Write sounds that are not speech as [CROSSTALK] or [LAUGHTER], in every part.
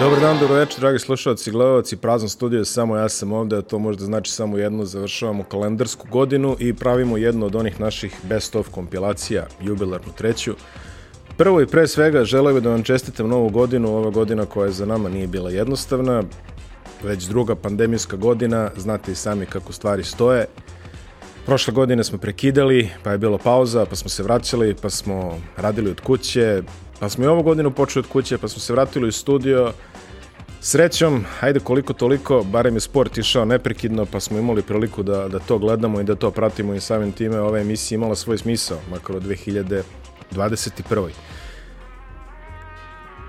Dobar dan, dobro večer, dragi slušalci i gledalci. Prazan studio, samo ja sam ovde, a to možda znači samo jedno, završavamo kalendarsku godinu i pravimo jednu od onih naših best of kompilacija, jubilarnu treću. Prvo i pre svega želeo bih da vam čestitam novu godinu, ova godina koja je za nama nije bila jednostavna, već druga pandemijska godina, znate i sami kako stvari stoje. Prošle godine smo prekidali, pa je bilo pauza, pa smo se vraćali, pa smo radili od kuće, pa smo i ovu godinu počeli od kuće, pa smo se vratili u studio. Srećom, ajde koliko toliko, barem je sport išao neprekidno, pa smo imali priliku da, da to gledamo i da to pratimo i samim time ova emisija imala svoj smisao, makar od 2021.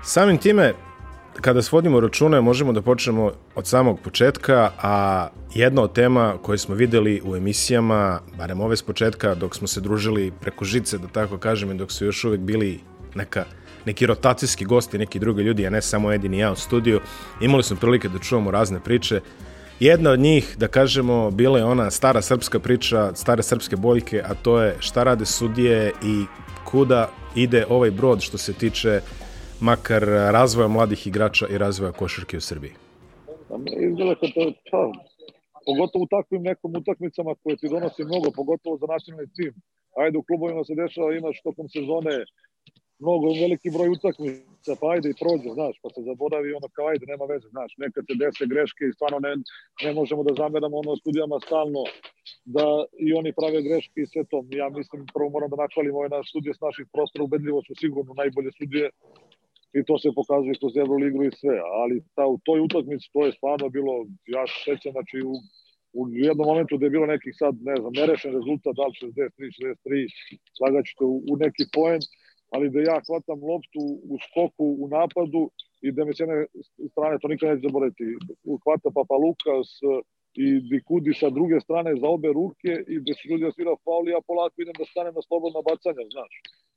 Samim time, kada svodimo račune, možemo da počnemo od samog početka, a jedna od tema koje smo videli u emisijama, barem ove s početka, dok smo se družili preko žice, da tako kažem, i dok su još uvek bili neka neki rotacijski gosti, neki drugi ljudi, a ne samo Edin i ja u studiju. Imali smo prilike da čujemo razne priče. Jedna od njih, da kažemo, bila je ona stara srpska priča, stare srpske boljke, a to je šta rade sudije i kuda ide ovaj brod što se tiče makar razvoja mladih igrača i razvoja košarke u Srbiji. Pa izgleda kao to, pa, pogotovo u takvim nekom utakmicama koje ti donosi mnogo, pogotovo za nacionalni tim. Ajde, u klubovima se dešava, imaš tokom sezone mnogo, veliki broj utakmica, pa ajde i prođe, znaš, pa se zaboravi ono kao ajde, nema veze, znaš, nekad se dese greške i stvarno ne, ne možemo da zameramo ono studijama stalno da i oni prave greške i sve to. Ja mislim, prvo moram da nakvalim ove naše studije s naših prostora, ubedljivo su sigurno najbolje studije i to se pokazuje kroz Euroligu i sve, ali ta, u toj utakmici to je stvarno bilo, ja se sećam, znači u u jednom momentu da je bilo nekih sad, ne znam, nerešen rezultat, da li 63, 63, slagaćete u, u neki poen, ali da ja hvatam loptu u skoku u napadu i da me s jedne strane, to nikad neće zaboraviti, hvata Papa Lukas i Dikudi sa druge strane za obe ruke i da se ljudi svira faul ja polako idem da stanem na slobodna bacanja, znaš.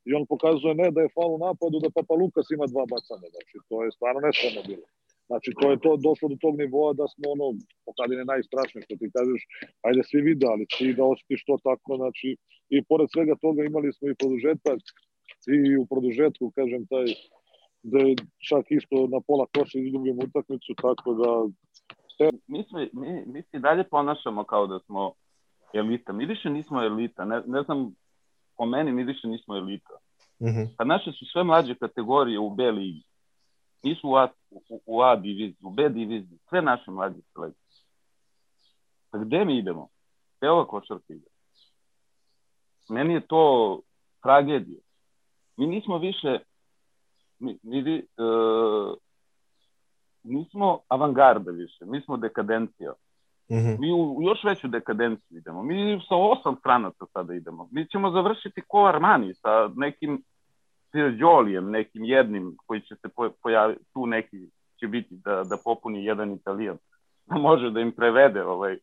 I on pokazuje ne da je faul u napadu, da Papa Lukas ima dva bacanja, znači to je stvarno nesvarno bilo. Znači, to je to došlo do tog nivoa da smo ono, pokadine najstrašnije što ti kažeš, ajde svi vide, ali ti da osjetiš to tako, znači, i pored svega toga imali smo i produžetak, i u produžetku, kažem, taj da je čak isto na pola koša izgubimo utakmicu, tako da... Mi, smo, mi, mi se dalje ponašamo kao da smo elita. Mi više nismo elita. Ne, ne znam, po meni mi više nismo elita. Mm -hmm. Pa naše su sve mlađe kategorije u B ligi. Nisu u A, u, u A diviziji, u B diviziji. Sve naše mlađe selekcije. Pa gde mi idemo? Gde ova košarka ide? Meni je to tragedija mi nismo više mi, mi uh, nismo avangarda više, mi smo dekadencija. Mm -hmm. Mi u, u još veću dekadenciju idemo. Mi sa osam stranaca sada idemo. Mi ćemo završiti ko Armani sa nekim Tirđolijem, nekim jednim koji će se pojaviti, tu neki će biti da, da popuni jedan italijan. [LAUGHS] Da može da im prevede ovaj...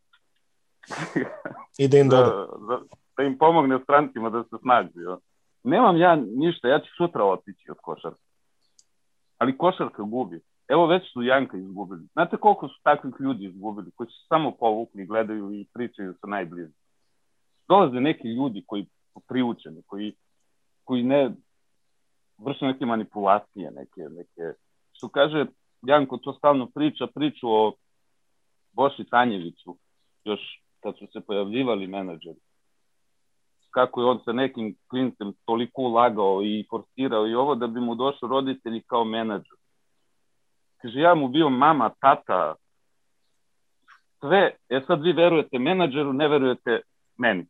I da im [LAUGHS] da, da, da im pomogne strancima da se snađu. Ja nemam ja ništa, ja ću sutra otići od košarka. Ali košarka gubi. Evo već su Janka izgubili. Znate koliko su takvih ljudi izgubili, koji su samo povukli, gledaju i pričaju sa najbližim. Dolaze neki ljudi koji priučeni, koji, koji ne vrše neke manipulacije, neke, neke, što kaže Janko to stalno priča, priču o Boši Tanjeviću, još kad su se pojavljivali menadžeri kako je on sa nekim klincem toliko ulagao i forsirao i ovo da bi mu došli roditelji kao menadžer. Kaže, ja mu bio mama, tata, sve, e sad vi verujete menadžeru, ne verujete meni.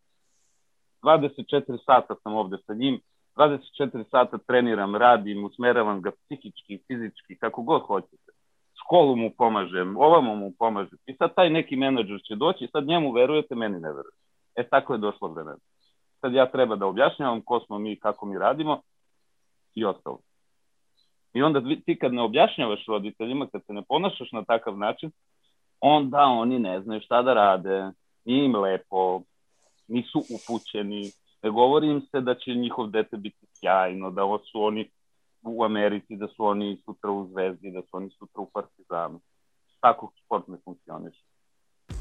24 sata sam ovde sa njim, 24 sata treniram, radim, usmeravam ga psihički, fizički, kako god hoćete. Školu mu pomažem, ovamo mu pomažem. I sad taj neki menadžer će doći, sad njemu verujete, meni ne verujete. E tako je došlo vremena sad ja treba da objašnjavam ko smo mi, kako mi radimo i ostalo. I onda ti kad ne objašnjavaš roditeljima, kad se ne ponašaš na takav način, onda oni ne znaju šta da rade, nije im lepo, nisu upućeni, ne govori im se da će njihov dete biti sjajno, da su oni u Americi, da su oni sutra u Zvezdi, da su oni sutra u Partizanu. Tako sport ne funkcioniše.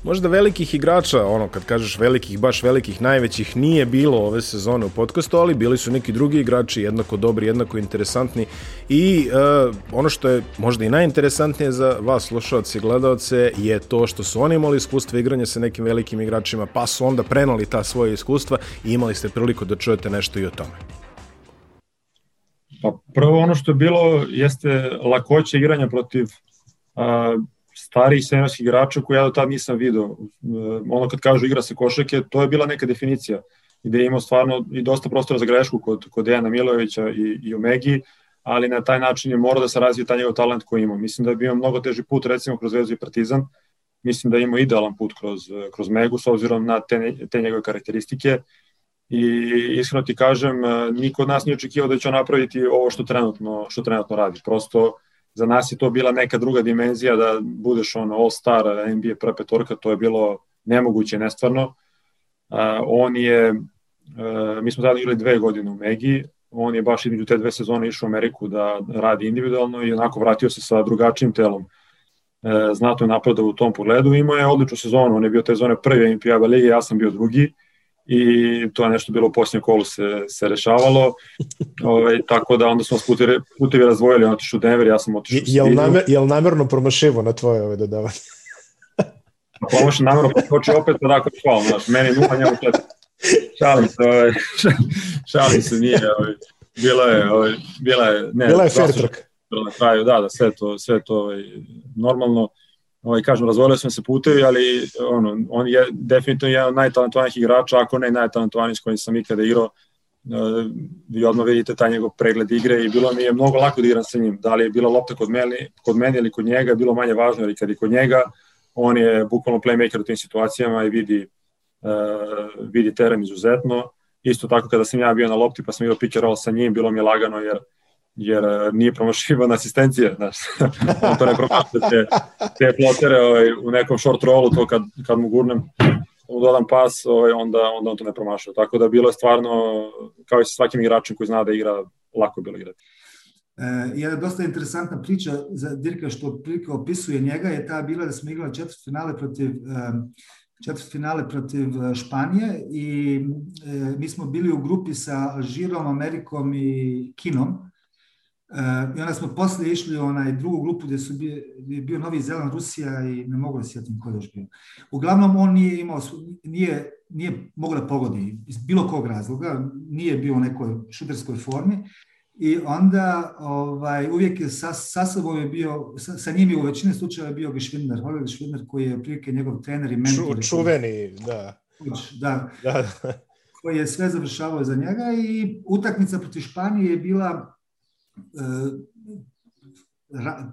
Možda velikih igrača, ono kad kažeš velikih, baš velikih, najvećih, nije bilo ove sezone u podcastu, ali bili su neki drugi igrači, jednako dobri, jednako interesantni i uh, ono što je možda i najinteresantnije za vas slušalci i gledalce je to što su oni imali iskustva igranja sa nekim velikim igračima, pa su onda prenali ta svoje iskustva i imali ste priliku da čujete nešto i o tome. Pa prvo ono što je bilo jeste lakoće igranja protiv a, starih seniorskih igrača koje ja do tad nisam video. E, ono kad kažu igra se košake, to je bila neka definicija gde je imao stvarno i dosta prostora za grešku kod, kod Dejana Milovića i, i Omegi, ali na taj način je morao da se razvije taj njegov talent koji ima. Mislim da je bio mnogo teži put recimo kroz Vezu i Partizan, mislim da je imao idealan put kroz, kroz Megu s obzirom na te, te njegove karakteristike i iskreno ti kažem, e, niko od nas nije očekivao da će on napraviti ovo što trenutno, što trenutno radi. Prosto za nas je to bila neka druga dimenzija da budeš on all-star NBA prva petorka, to je bilo nemoguće, nestvarno. Uh, on je, uh, mi smo tada igrali dve godine u Megi, on je baš između te dve sezone išao u Ameriku da radi individualno i onako vratio se sa drugačijim telom. Uh, znatno je napadao u tom pogledu, imao je odličnu sezonu, on je bio te zone prve NBA lige, ja sam bio drugi i to je nešto bilo u posljednjem kolu se, se rešavalo, [LAUGHS] ovaj, tako da onda smo s putevi, putevi razvojili, on otišu u Denver, ja sam otišao u Jel, namer, jel namerno promašivo na tvoje ove dodavanje? Promašen namerno, počeo opet da tako hvala, znaš, meni nula, njemu četiri. Šalim se, ovaj, [LAUGHS] šalim se, nije, ovaj, bila je, ovaj, bila je, ne, bila je fair track. Na kraju, da, da, sve to, sve to ovaj, normalno ovaj, kažem, razvojili smo se putevi, ali ono, on je definitivno jedan od najtalentovanijih igrača, ako ne najtalentovaniji s kojim sam ikada igrao, uh, vi odmah vidite taj njegov pregled igre i bilo mi je mnogo lako da igram sa njim. Da li je bila lopta kod mene, kod mene ili kod njega, bilo manje važno, jer kad je kod njega, on je bukvalno playmaker u tim situacijama i vidi, uh, vidi teren izuzetno. Isto tako kada sam ja bio na lopti pa sam igrao pick and roll sa njim, bilo mi je lagano jer jer e, nije promašivan asistencije, znaš, [LAUGHS] on to ne promašuje te, te plotere ovaj, u nekom short rollu, to kad, kad mu gurnem, mu dodam pas, ovaj, onda, onda on to ne promašuje. Tako da bilo je stvarno, kao i sa svakim igračem koji zna da igra, lako bilo igrati. E, jedna dosta interesantna priča za Dirka što prilike opisuje njega je ta bila da smo igrali četvrt finale protiv um, četvrt finale protiv Španije i e, mi smo bili u grupi sa Alžirom, Amerikom i Kinom Uh, I onda smo posle išli u onaj drugu grupu gde su bio, gde je bio Novi Zeland, Rusija i ne mogu da sjetim ko je još bio. Uglavnom on nije imao, nije, nije mogo da pogodi iz bilo kog razloga, nije bio u nekoj šuterskoj formi i onda ovaj, uvijek je sa, sa sobom je bio, sa, sa njim je u većini slučajeva bio Gešvindner, Holger Gešvindner koji je prilike njegov trener i mentor. Ču, čuveni, da. Da, da. koji je sve završavao za njega i utakmica protiv Španije je bila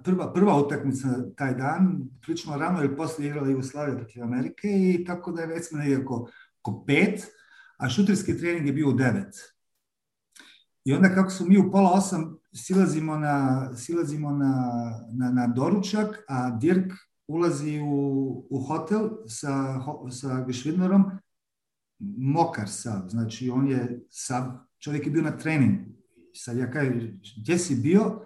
prva, prva utakmica taj dan, prilično rano, jer posle igrala Jugoslavija protiv Amerike i tako da je već negdje oko, oko pet, a šuterski trening je bio u devet. I onda kako smo mi u pola osam silazimo na, silazimo na, na, na doručak, a Dirk ulazi u, u hotel sa, sa Gešvidnerom, mokar sav, znači on je sav, čovjek je bio na treningu, sad ja kažem, gdje si bio?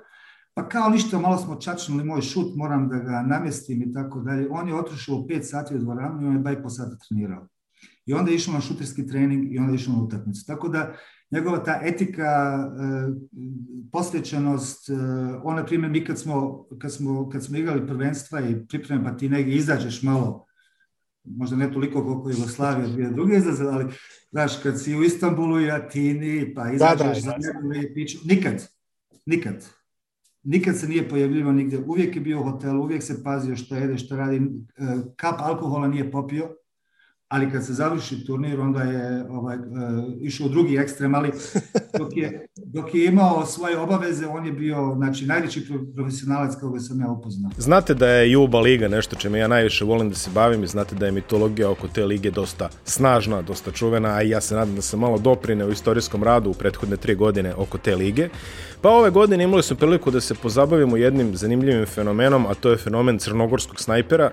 Pa kao ništa, malo smo čačnuli moj šut, moram da ga namjestim i tako dalje. On je otišao u 5 sati u dvoranu i on je 2,5 sata trenirao. I onda je išao na šuterski trening i onda je išao na utakmicu. Tako da njegova ta etika, e, posvećenost, e, on, na primjer, mi kad smo, kad smo, kad smo igrali prvenstva i pripreme, pa ti negdje izađeš malo možda ne toliko koliko Jugoslavija dvije druge izlaze, ali znaš, kad si u Istanbulu i Atini, pa izađeš da, da, za nebu i piću, nikad, nikad, nikad se nije pojavljivao nigde, uvijek je bio u hotelu, uvijek se pazio što jede, što radi, e, kap alkohola nije popio, ali kad se završi turnir, onda je ovaj, uh, išao u drugi ekstrem, ali dok je, dok je imao svoje obaveze, on je bio znači, najveći profesionalac kao ga sam ja upoznao. Znate da je Juba Liga nešto čime ja najviše volim da se bavim i znate da je mitologija oko te lige dosta snažna, dosta čuvena, a ja se nadam da sam malo doprine u istorijskom radu u prethodne tri godine oko te lige. Pa ove godine imali smo priliku da se pozabavimo jednim zanimljivim fenomenom, a to je fenomen crnogorskog snajpera,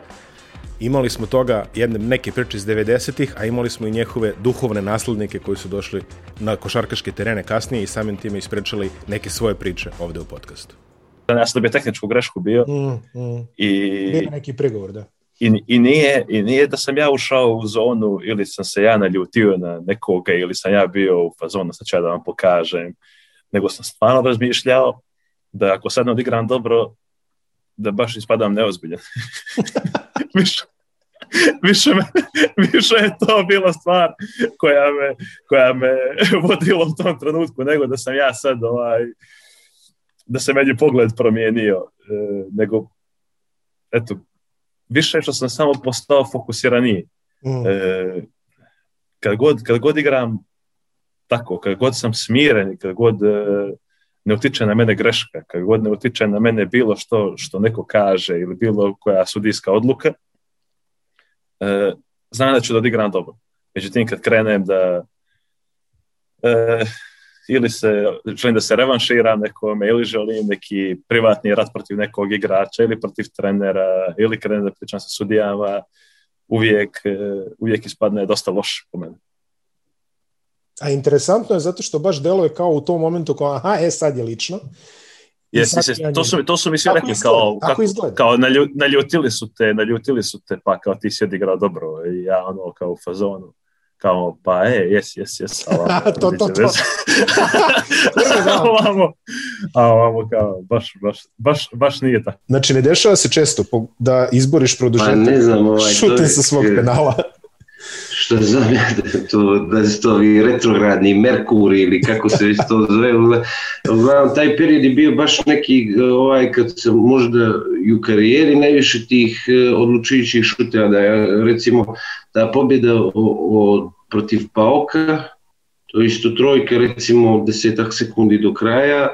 imali smo toga jedne neke priče iz 90-ih, a imali smo i njehove duhovne naslednike koji su došli na košarkaške terene kasnije i samim time isprečali neke svoje priče ovde u podcastu. Da ne da bi tehničku grešku bio. Mm, mm. I... Bio neki pregovor, da. i, i, nije, I nije da sam ja ušao u zonu ili sam se ja naljutio na nekoga ili sam ja bio u fazonu sad ću ja da vam pokažem, nego sam stvarno razmišljao da ako sad ne odigram dobro, da baš ispadam neozbiljan. [LAUGHS] više, više, me, više je to bila stvar koja me, koja me [LAUGHS] vodila u tom trenutku, nego da sam ja sad ovaj, da se meni pogled promijenio, e, nego eto, više što sam samo postao fokusiraniji. Mm. E, kad, god, kad god igram tako, kad god sam smiren, kad god e, ne utiče na mene greška, kad god ne utiče na mene bilo što što neko kaže ili bilo koja sudijska odluka, e, znam da ću da odigram dobro. Međutim, kad krenem da e, ili se, želim da se revanširam nekome, ili želim neki privatni rat protiv nekog igrača, ili protiv trenera, ili krenem da pričam sa sudijama, uvijek, e, uvijek ispadne dosta loš po mene. A interesantno je zato što baš deluje kao u tom momentu kao aha, e sad je lično. Jesi, se, to, su, to su mi svi rekli kao, kako, kao nalju, naljutili su te, naljutili su te, pa kao ti si odigrao dobro i ja ono kao u fazonu kao, pa e, jes, jes, jes. A [LAUGHS] to, to, to. [LAUGHS] [LAUGHS] a ovamo, a ovamo kao, baš, baš, baš, baš nije tako. Znači, ne dešava se često da izboriš produžetak pa, ne znam, ovaj, šutim sa svog penala što znam ja da, to, da su to i retrogradni Merkur ili kako se već to zove. Uglavnom, taj period je bio baš neki, ovaj, kad sam možda i u karijeri najviše tih e, odlučujućih šuteva, da je, recimo, ta pobjeda o, o, protiv Paoka, to isto trojka, recimo, desetak sekundi do kraja,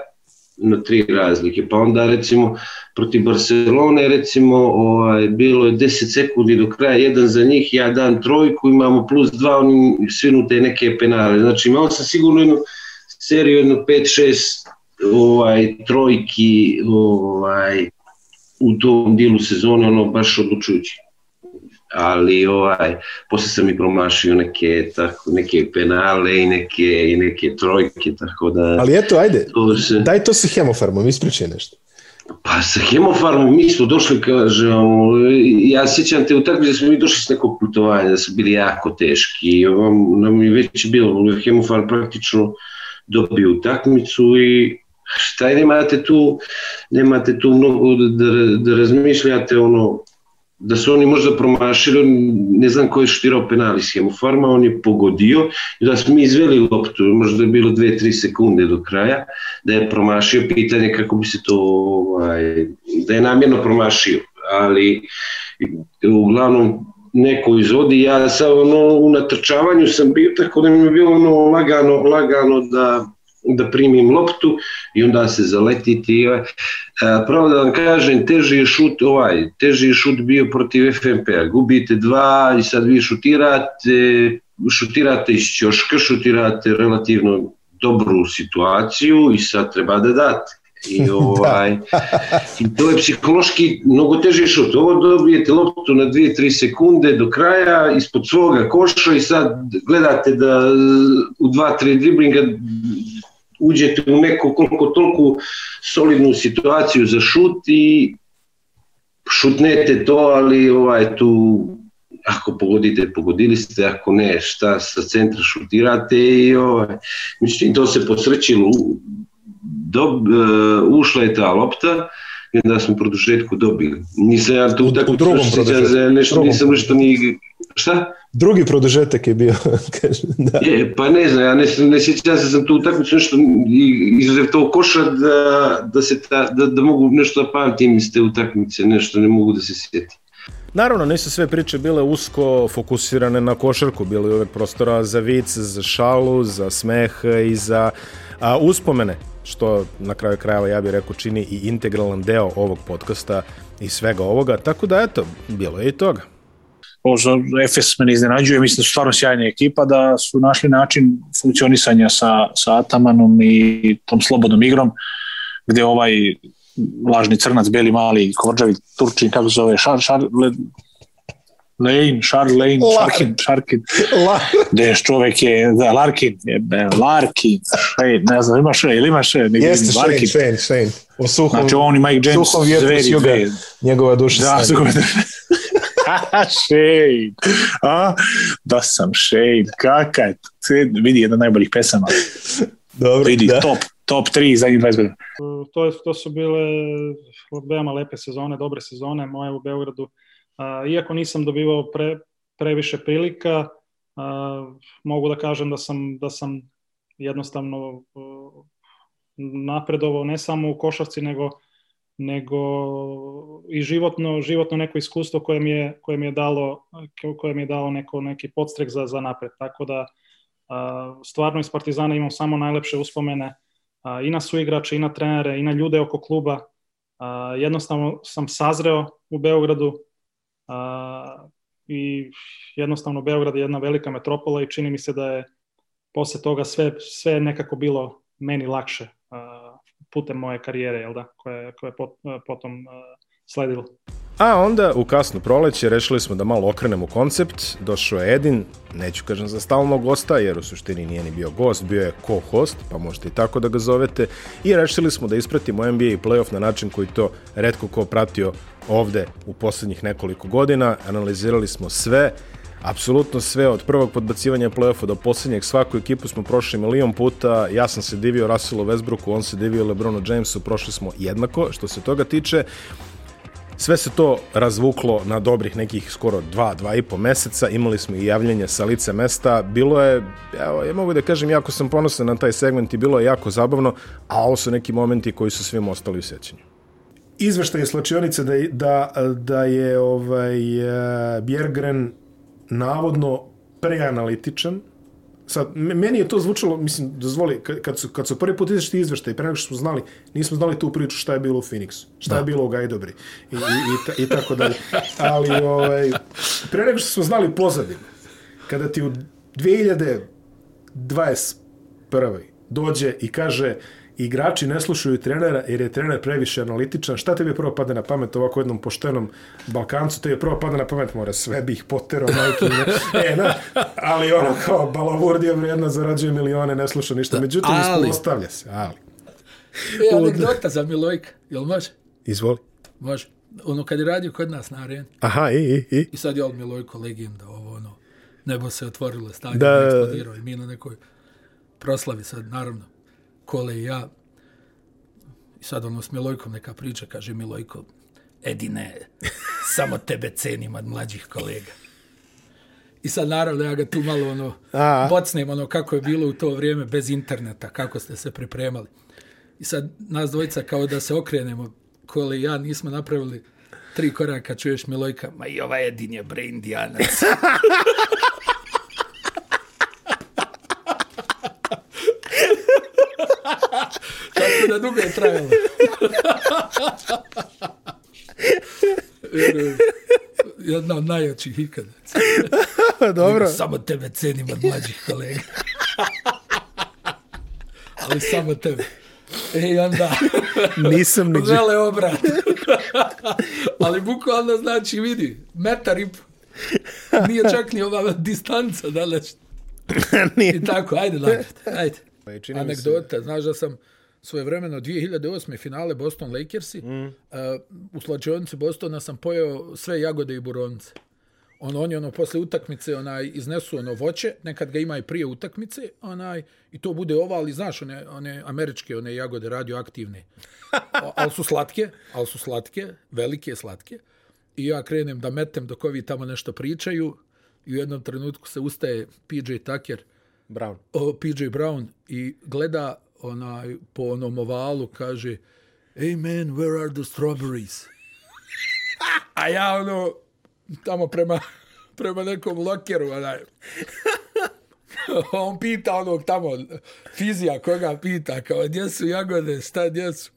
na tri razlike. Pa onda recimo protiv Barcelone recimo ovaj, bilo je 10 sekundi do kraja, jedan za njih, ja dan trojku, imamo plus dva, oni svinute neke penale. Znači imao sam sigurno jednu seriju, jedno 5-6 ovaj, trojki ovaj, u tom dijelu sezone, ono baš odlučujući ali ovaj, posle sam i promašio neke, tako, neke penale i neke, i neke trojke, tako da... Ali eto, ajde, to se... daj to sa hemofarmom, ispričaj nešto. Pa sa hemofarmom mi smo došli, kažemo, ja sjećam te utakmice da smo mi došli s nekog putovanja, da su bili jako teški, nam je već bilo, hemofarm praktično dobio utakmicu i šta je, nemate tu, nemate tu mnogo da, da, da razmišljate, ono, da su oni možda promašili, ne znam ko je štirao penali s Hemofarma, on je pogodio i da smo izveli loptu, možda je bilo 2-3 sekunde do kraja, da je promašio pitanje kako bi se to, ovaj, da je namjerno promašio, ali uglavnom neko izvodi, ja sam ono, u natrčavanju sam bio, tako da mi je bilo ono lagano, lagano da da primim loptu i onda se zaletiti. Ovaj. Pravo da vam kažem, teži je šut, ovaj, teži je šut bio protiv FNP-a. Gubite dva i sad vi šutirate, šutirate iz ćoška, šutirate relativno dobru situaciju i sad treba da date. I, [LAUGHS] ovaj, I to je psihološki mnogo teži šut. Ovo dobijete loptu na 2-3 sekunde do kraja ispod svoga koša i sad gledate da u 2-3 driblinga uđete u neku koliko toliko solidnu situaciju za šut i šutnete to, ali ovaj tu ako pogodite, pogodili ste, ako ne, šta sa centra šutirate i ovaj, mislim, to se posrećilo, dob, uh, ušla je ta lopta i onda smo produžetku dobili. Nisam ja tu nešto, nisam nešto ni... Šta? Drugi produžetak je bio. [LAUGHS] da. Je, pa ne znam, ja ne, ne sjećam se sam tu utakmicu nešto izuzev tog koša da, da, se ta, da, da mogu nešto da pamtim iz te utakmice, nešto ne mogu da se sjetim. Naravno, nisu sve priče bile usko fokusirane na košarku, bilo je uvek prostora za vic, za šalu, za smeh i za a, uspomene, što na kraju krajeva ja bih rekao čini i integralan deo ovog podcasta i svega ovoga, tako da eto, bilo je i toga za Efes me ne iznenađuje, mislim da su stvarno sjajna ekipa, da su našli način funkcionisanja sa, sa Atamanom i tom slobodnom igrom, gde ovaj lažni crnac, beli mali, korđavi, Turčin, kako se zove, šar, šar, le, Lane, Char Lane, Sharkin, Sharkin. Gde čovek je, da, Larkin, je, Larkin, Shane, ne znam, ima še, ili ima še? Jeste, Shane, Shane, Shane. U suhom, znači on i Mike James, suhom s juga, njegova duša. Da, suhom [LAUGHS] Shade. A, da sam Shade. Kaka je to? Vidi, jedna od najboljih pesama. Dobro, Vidi, da. top, top 3 zadnjih 20 godina. to, je, to su bile veoma lepe sezone, dobre sezone moje u Beogradu. A, iako nisam dobivao pre, previše prilika, a, mogu da kažem da sam, da sam jednostavno a, napredovao ne samo u košarci, nego nego i životno, životno neko iskustvo koje mi je, koje mi je dalo, koje mi je dalo neko, neki podstrek za, za napred. Tako da stvarno iz Partizana imam samo najlepše uspomene i na suigrače, i na trenere, i na ljude oko kluba. Jednostavno sam sazreo u Beogradu i jednostavno Beograd je jedna velika metropola i čini mi se da je posle toga sve, sve nekako bilo meni lakše putem moje karijere, jel da, koje, koje je pot, potom uh, sledilo. A onda u kasno proleće rešili smo da malo okrenemo koncept, došao je Edin, neću kažem za stalnog gosta, jer u suštini nije ni bio gost, bio je co-host, pa možete i tako da ga zovete, i rešili smo da ispratimo NBA i playoff na način koji to redko ko pratio ovde u poslednjih nekoliko godina, analizirali smo sve, apsolutno sve od prvog podbacivanja play-offa do poslednjeg svaku ekipu smo prošli milion puta, ja sam se divio Russellu Westbrooku, on se divio Lebronu Jamesu, prošli smo jednako što se toga tiče. Sve se to razvuklo na dobrih nekih skoro dva, dva i po meseca, imali smo i javljanje sa lice mesta, bilo je, evo, ja mogu da kažem, jako sam ponosan na taj segment i bilo je jako zabavno, a ovo su neki momenti koji su svim ostali u sećanju izveštaj iz slačionice da, da, da je ovaj, Bjergren navodno preanalitičan. Sad, meni je to zvučalo, mislim, dozvoli, kad su, kad su prvi put izašli izveštaj, pre nego što smo znali, nismo znali tu priču šta je bilo u Phoenixu, šta da. je bilo u Gajdobri i, i, i, i tako dalje. Ali, ovaj, pre nego što smo znali pozadinu, kada ti u 2021. dođe i kaže igrači ne slušaju trenera jer je trener previše analitičan. Šta tebi prvo pada na pamet ovako jednom poštenom Balkancu? Tebi prvo pada na pamet, mora sve bih poterao, majke. [LAUGHS] e, na, ali ono kao balavurdio vrijedno zarađuje milione, ne sluša ništa. Međutim, ali, ostavlja se, ali. E, anegdota za Milojka, jel može? Izvoli. Može. Ono, kad je radio kod nas na areni. Aha, i, i, i. I sad je on Milojko legenda, ovo, ono, nebo se otvorilo, stadion da. eksplodirao i mi na nekoj proslavi sad, naravno Kole i ja. Sad ono s Milojkom neka priča, kaže Milojko, Edine, samo tebe cenim od mlađih kolega. I sad naravno ja ga tu malo ono, A. bocnem ono kako je bilo u to vrijeme bez interneta, kako ste se pripremali. I sad nas dvojica kao da se okrenemo, Kole i ja nismo napravili tri koraka, čuješ Milojka, ma i ovaj Edin je bre indijanac. [LAUGHS] Da dugo je trajalo. [LAUGHS] Jedna od najjačih ikada. [LAUGHS] Dobro. Samo tebe cenim od mlađih kolega. Ali samo tebe. E, onda... [LAUGHS] Nisam neđe. Vele obrat. Ali bukvalno znači, vidi, metar i Nije čak ni ova distanca daleć. I tako, ajde, ajde. ajde. Anegdota, znaš da sam svoje vremeno 2008. finale Boston Lakersi, mm. uh, u slačionici Bostona sam pojeo sve jagode i buronce. On, oni ono posle utakmice onaj iznesu ono voće, nekad ga ima i prije utakmice, onaj i to bude ova, ali znaš one one američke one jagode radioaktivne. al su slatke, al su slatke, velike slatke. I ja krenem da metem dok ovi tamo nešto pričaju i u jednom trenutku se ustaje PJ Tucker, Brown. O, PJ Brown i gleda onaj, po onom ovalu, kaže Hey man, where are the strawberries? A ja ono, tamo prema, prema nekom lokeru, onaj, on pita onog tamo, fizija koga pita, kao gdje su jagode, šta gdje su,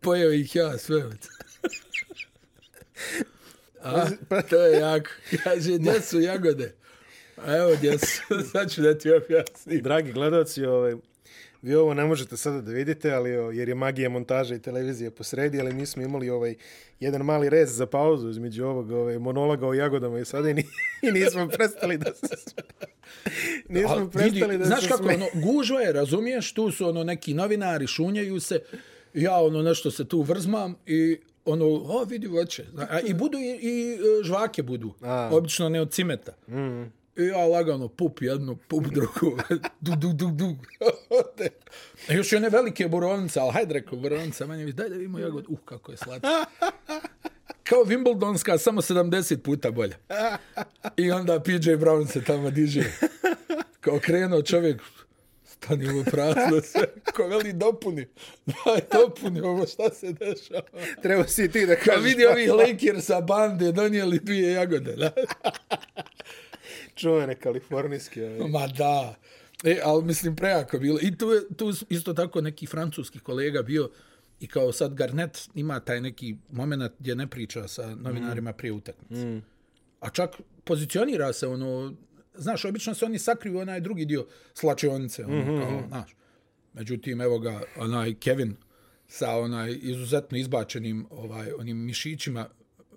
pojeo ih ja sve. A, to je jako. Kaže, gdje su jagode? A evo gdje su, [LAUGHS] sad ću da ti objasnim. Dragi gledalci, ovaj, vi ovo ne možete sada da vidite, ali jer je magija montaža i televizije posredi, ali mi smo imali ovaj jedan mali rez za pauzu između ovog ovaj, monologa o jagodama i sada i, ni, [LAUGHS] i nismo prestali da se [LAUGHS] nismo A, prestali vidi, da znaš se kako, ono, gužva je, razumiješ, tu su ono neki novinari, šunjaju se, ja ono nešto se tu vrzmam i ono, o, vidi, voće. I budu i, i e, žvake budu. A. Obično ne od cimeta. Mm. I ja lagano pup jednu, pup drugu. [LAUGHS] du, du, du, du. [LAUGHS] Još i one velike borovnice, ali hajde rekao, borovnica, manje vidi, daj da vidimo jagod. Uh, kako je slatko. Kao Wimbledonska, samo 70 puta bolja. I onda PJ Brown se tamo diže. Kao krenuo čovjek, stani u prazno se, ko veli dopuni, daj dopuni ovo šta se dešava. Treba si ti da Kao kažeš. vidi ovih Lakersa bande, donijeli dvije jagode. Da? Čuvene kalifornijske. ovaj. Ma da. E, ali mislim prejako bilo. I tu je tu isto tako neki francuski kolega bio i kao sad Garnet ima taj neki moment gdje ne priča sa novinarima prije utakmice. Mm. A čak pozicionira se ono, znaš, obično se oni sakriju onaj drugi dio slačionice, ono, Mhm, kao, mhm. znaš. Međutim, evo ga, onaj Kevin sa onaj izuzetno izbačenim ovaj onim mišićima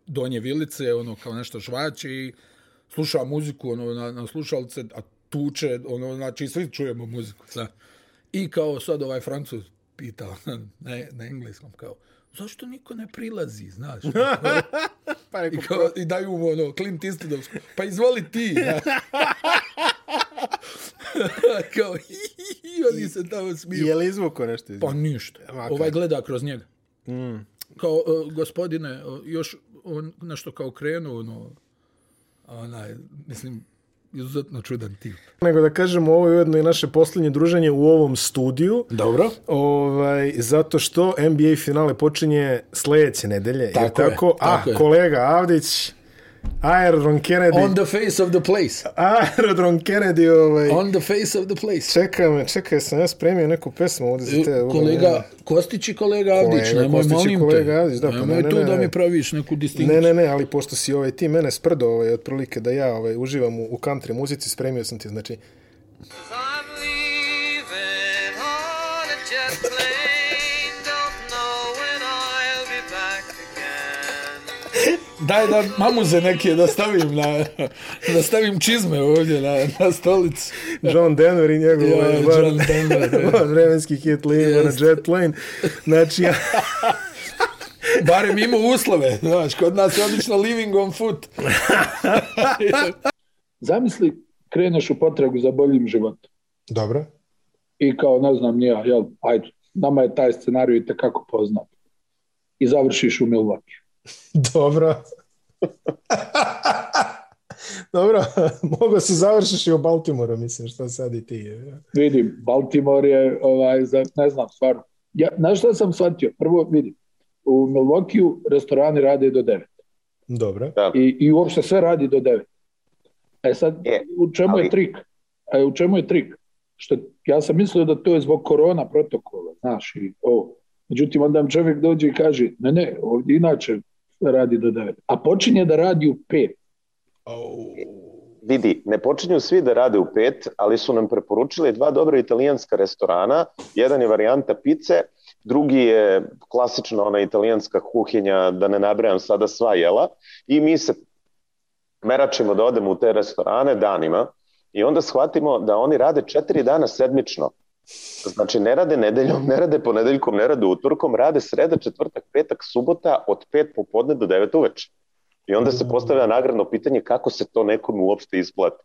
donje vilice, ono kao nešto žvaće i sluša muziku ono na, na slušalce, a tuče, ono znači svi čujemo muziku, sa. I kao sad ovaj Francuz pita [LAUGHS] na, na engleskom kao zašto niko ne prilazi, znaš? [LAUGHS] pa I, kao, I daju mu ono, Clint Eastwoodovsku, pa izvoli ti. [LAUGHS] Kao, hi, hi, oni se tamo smiju. Je li izvuko nešto iz Pa ništa. Makar. Ovaj gleda kroz njega. Mm. Kao, uh, gospodine, uh, još on nešto kao krenuo, ono, onaj, mislim, izuzetno čudan tip. Nego da kažemo, ovo je ujedno i naše posljednje druženje u ovom studiju. Dobro. Ovaj, zato što NBA finale počinje sljedeće nedelje. Tako je, je, tako? tako A, je. kolega Avdić, Aerodrom Kennedy. On the face of the place. Aerodrom Kennedy, ovaj... On the face of the place. Čekaj me, čekaj, sam ja spremio neku pesmu ovdje za te. E, Kolega Kostić i kolega Avdić, Kolega nemoj Kostić molim kolega te. Avdić, da, pa nemoj ne, ne, tu ne, da mi praviš neku distinkciju. Ne, ne, ne, ali pošto si ovaj, ti mene sprdo ovaj, otprilike da ja ovaj, uživam u, u country muzici, spremio sam ti, znači, Daj da mamuze neke da stavim na, da stavim čizme ovdje na, na stolicu. John Denver i njegov Ja, ovaj, John Denver, [LAUGHS] da. van vremenski hit Live na Jet Plane. Znači, ja, [LAUGHS] Barem ima uslove, znaš, kod nas je obično living on foot. [LAUGHS] Zamisli, kreneš u potragu za boljim životom. Dobro. I kao, ne znam, nija, jel, ajde, nama je taj scenarij i tekako poznat. I završiš u Milwaukee. [LAUGHS] Dobro. [LAUGHS] Dobro, [LAUGHS] mogo si završiš i u Baltimoru, mislim, što sad i ti. je. Vidim, Baltimore je, ovaj, za, ne znam, stvarno. Ja, znaš šta sam shvatio? Prvo, vidim, u Milwaukee restorani rade do 9. Dobro. I, I uopšte sve radi do 9. E sad, u čemu je trik? E, u čemu je trik? Što ja sam mislio da to je zbog korona protokola, znaš, i ovo. Međutim, onda čovjek dođe i kaže, ne, ne, ovdje inače radi do 9. A počinje da radi u 5. Vidi, ne počinju svi da rade u pet, ali su nam preporučili dva dobra italijanska restorana. Jedan je varijanta pice, drugi je klasična ona italijanska kuhinja, da ne nabrajam sada sva jela. I mi se meračimo da odemo u te restorane danima i onda shvatimo da oni rade četiri dana sedmično. Znači ne rade nedeljom, ne rade ponedeljkom, ne rade utorkom, rade sreda, četvrtak, petak, subota od pet popodne do devet uveče. I onda se postavlja nagradno pitanje kako se to nekome uopšte isplati.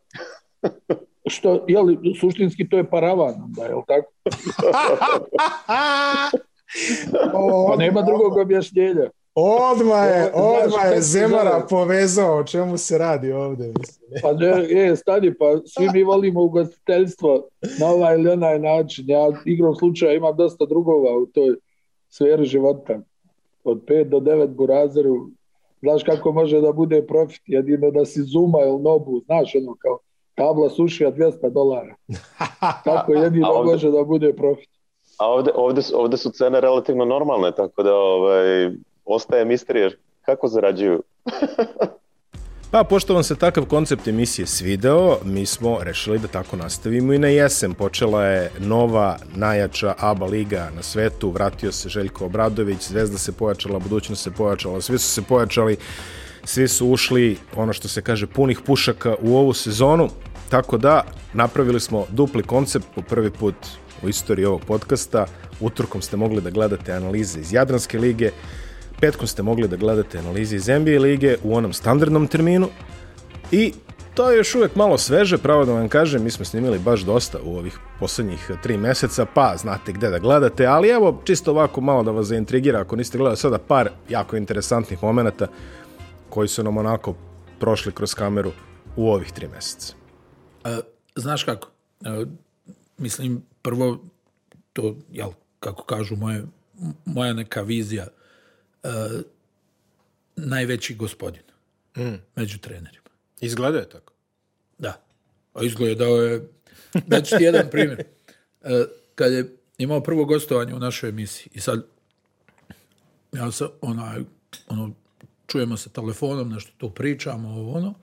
[LAUGHS] Što, jel, suštinski to je paravan, da, jel tako? [LAUGHS] Pa nema drugog objašnjenja. Odmah je, kako je Zemara povezao o čemu se radi ovdje. Mislim. Pa ne, e, stani, pa svi mi volimo ugostiteljstvo na ovaj ili onaj način. Ja igrom slučaja imam dosta drugova u toj sferi života. Od 5 do 9 burazeru. Znaš kako može da bude profit? Jedino da si Zuma ili Nobu, znaš ono kao tabla sušija 200 dolara. Tako jedino [LAUGHS] A ovdje- može da bude profit. A ovde, ovde, ovde su cene relativno normalne, tako da ovaj, ostaje misterija kako zarađuju. [LAUGHS] Pa, pošto vam se takav koncept emisije svideo, mi smo rešili da tako nastavimo i na jesen. Počela je nova, najjača ABA liga na svetu, vratio se Željko Obradović, Zvezda se pojačala, budućnost se pojačala, svi su se pojačali, svi su ušli, ono što se kaže, punih pušaka u ovu sezonu, tako da napravili smo dupli koncept po prvi put u istoriji ovog podcasta. Utorkom ste mogli da gledate analize iz Jadranske lige, petkom ste mogli da gledate analize iz NBA lige u onom standardnom terminu i to je još uvek malo sveže, pravo da vam kažem, mi smo snimili baš dosta u ovih poslednjih tri meseca, pa znate gde da gledate, ali evo, čisto ovako malo da vas zaintrigira, ako niste gledali sada par jako interesantnih momenta koji su nam onako prošli kroz kameru u ovih tri meseca. A, znaš kako, a, mislim, prvo, to, jel, kako kažu moje, moja neka vizija, najveći gospodin Mm. među trenerima. Izgleda je tako. Da. A izgledao je... Daću ti jedan primjer. E, Kad je imao prvo gostovanje u našoj emisiji i sad ja sam onaj, ono, čujemo se telefonom, nešto tu pričamo, ovo ono,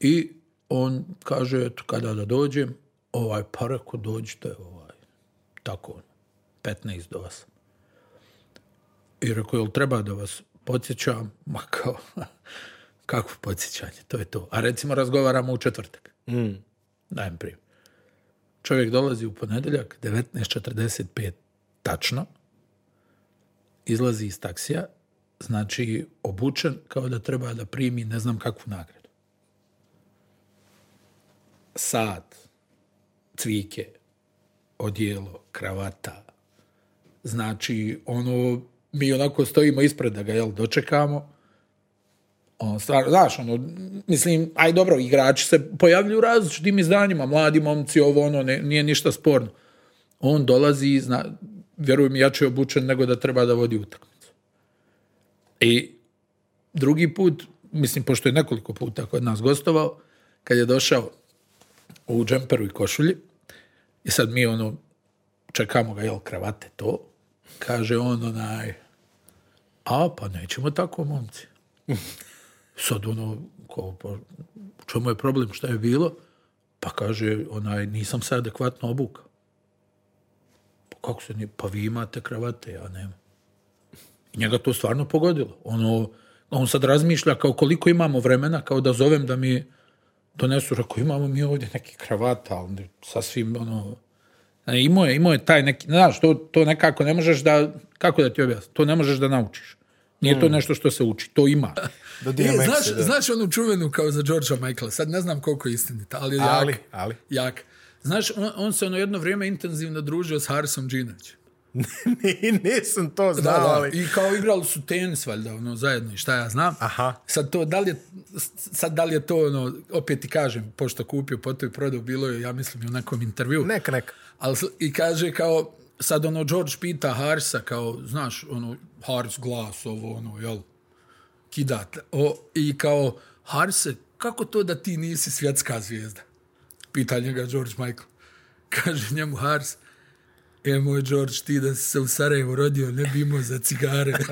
i on kaže, eto, kada da dođem, ovaj, pa reko, dođite, ovaj, tako, ono, 15 do vas. I rekao, jel treba da vas podsjećam? Ma kao, [LAUGHS] kakvo podsjećanje, to je to. A recimo razgovaramo u četvrtak. Mm. Dajem primjer. Čovjek dolazi u ponedeljak, 19.45 tačno, izlazi iz taksija, znači obučen kao da treba da primi ne znam kakvu nagradu. Sat, cvike, odijelo, kravata. Znači, ono, mi onako stojimo ispred da ga, jel, dočekamo, on stvar, znaš, ono, mislim, aj dobro, igrači se pojavljuju u različitim izdanjima, mladi momci, ovo, ono, ne, nije ništa sporno. On dolazi, zna, vjerujem, jače obučen nego da treba da vodi utakmicu. I drugi put, mislim, pošto je nekoliko puta kod nas gostovao, kad je došao u džemperu i košulji, i sad mi, ono, čekamo ga, jel, kravate, to, kaže on, onaj, a, pa nećemo tako, momci. [LAUGHS] Sad ono, kao, pa, u čemu je problem, šta je bilo? Pa kaže, onaj, nisam se adekvatno obukao. Pa kako se nije? Pa vi imate kravate, ja nemam. I njega to stvarno pogodilo. Ono, on sad razmišlja kao koliko imamo vremena, kao da zovem da mi donesu, rekao, imamo mi ovdje neki kravata, ali sasvim, ono, imao je, imao je taj neki, znaš, to, to nekako ne možeš da, kako da ti objasnim, to ne možeš da naučiš. Nije to nešto što se uči, to ima. [LAUGHS] Do I, DMX-a, znaš, da. znaš onu čuvenu kao za Georgea Michaela, sad ne znam koliko je istinita, ali je jak. Ali, ali. jak. Znaš, on, on se ono jedno vrijeme intenzivno družio s Harisom Džinovićem. [LAUGHS] Ni- Nisam to Da, znao, da, ali... I kao igrali su tenis, valjda, ono, zajedno i šta ja znam. Aha. Sad to, da li je, sad da li je to, ono, opet ti kažem, pošto kupio, potom i prodao, bilo je, ja mislim, i u nekom intervju. Neka, neka. Ali, I kaže kao, sad ono, George pita Harisa, kao, znaš, ono, Haris glas, ovo, ono, jel, kidat. O, I kao, Harise, kako to da ti nisi svjetska zvijezda? Pita njega George Michael. [LAUGHS] Kaže njemu Haris, e, moj George, ti da si se u Sarajevu rodio, ne bi imao za cigare. [LAUGHS]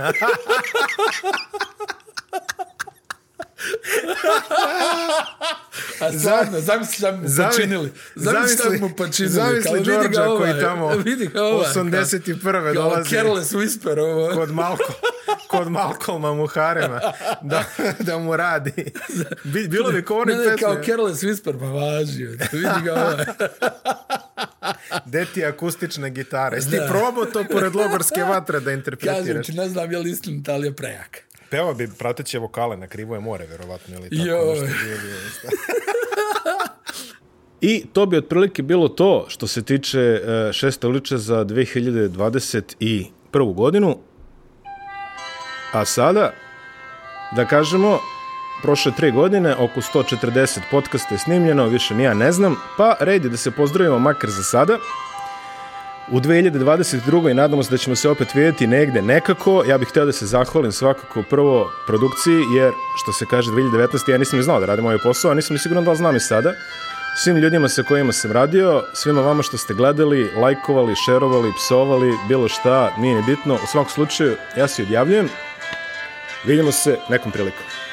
[LAUGHS] A stvarno, zamisli šta mu počinili. Zamisli šta mu počinili. zamisli Đorđa ovaj, koji tamo [LAUGHS] vidi ga ovaj, 81. kao- dolazi. Careless whisper, ovo. Kod, Malko, [LAUGHS] kod Malcolma Muharema da, da mu radi. [LAUGHS] Bi- Bilo bi kao Ne, one ne, pesme. kao careless whisper, pa važi. Vidi ga ovaj. Deti akustične gitare. Jesi ti Da. probao to pored logorske vatre da Kažem interpretiraš? ti, ne znam je li istinita, ali je prejak. Peva bi prateće vokale na krivo je more, verovatno, ili tako Joj. nešto. I to bi otprilike bilo to što se tiče e, šeste uliče za 2021. godinu. A sada, da kažemo, prošle tri godine, oko 140 podcasta je snimljeno, više ni ja ne znam, pa red je da se pozdravimo makar za sada. U 2022. i nadamo se da ćemo se opet vidjeti negde nekako. Ja bih hteo da se zahvalim svakako prvo produkciji, jer što se kaže 2019. ja nisam ni znao da radim ovaj posao, a nisam ni siguran da li znam i sada. Svim ljudima sa kojima sam radio, svima vama što ste gledali, lajkovali, šerovali, psovali, bilo šta, nije ni bitno. U svakom slučaju, ja se odjavljujem. Vidimo se nekom prilikom.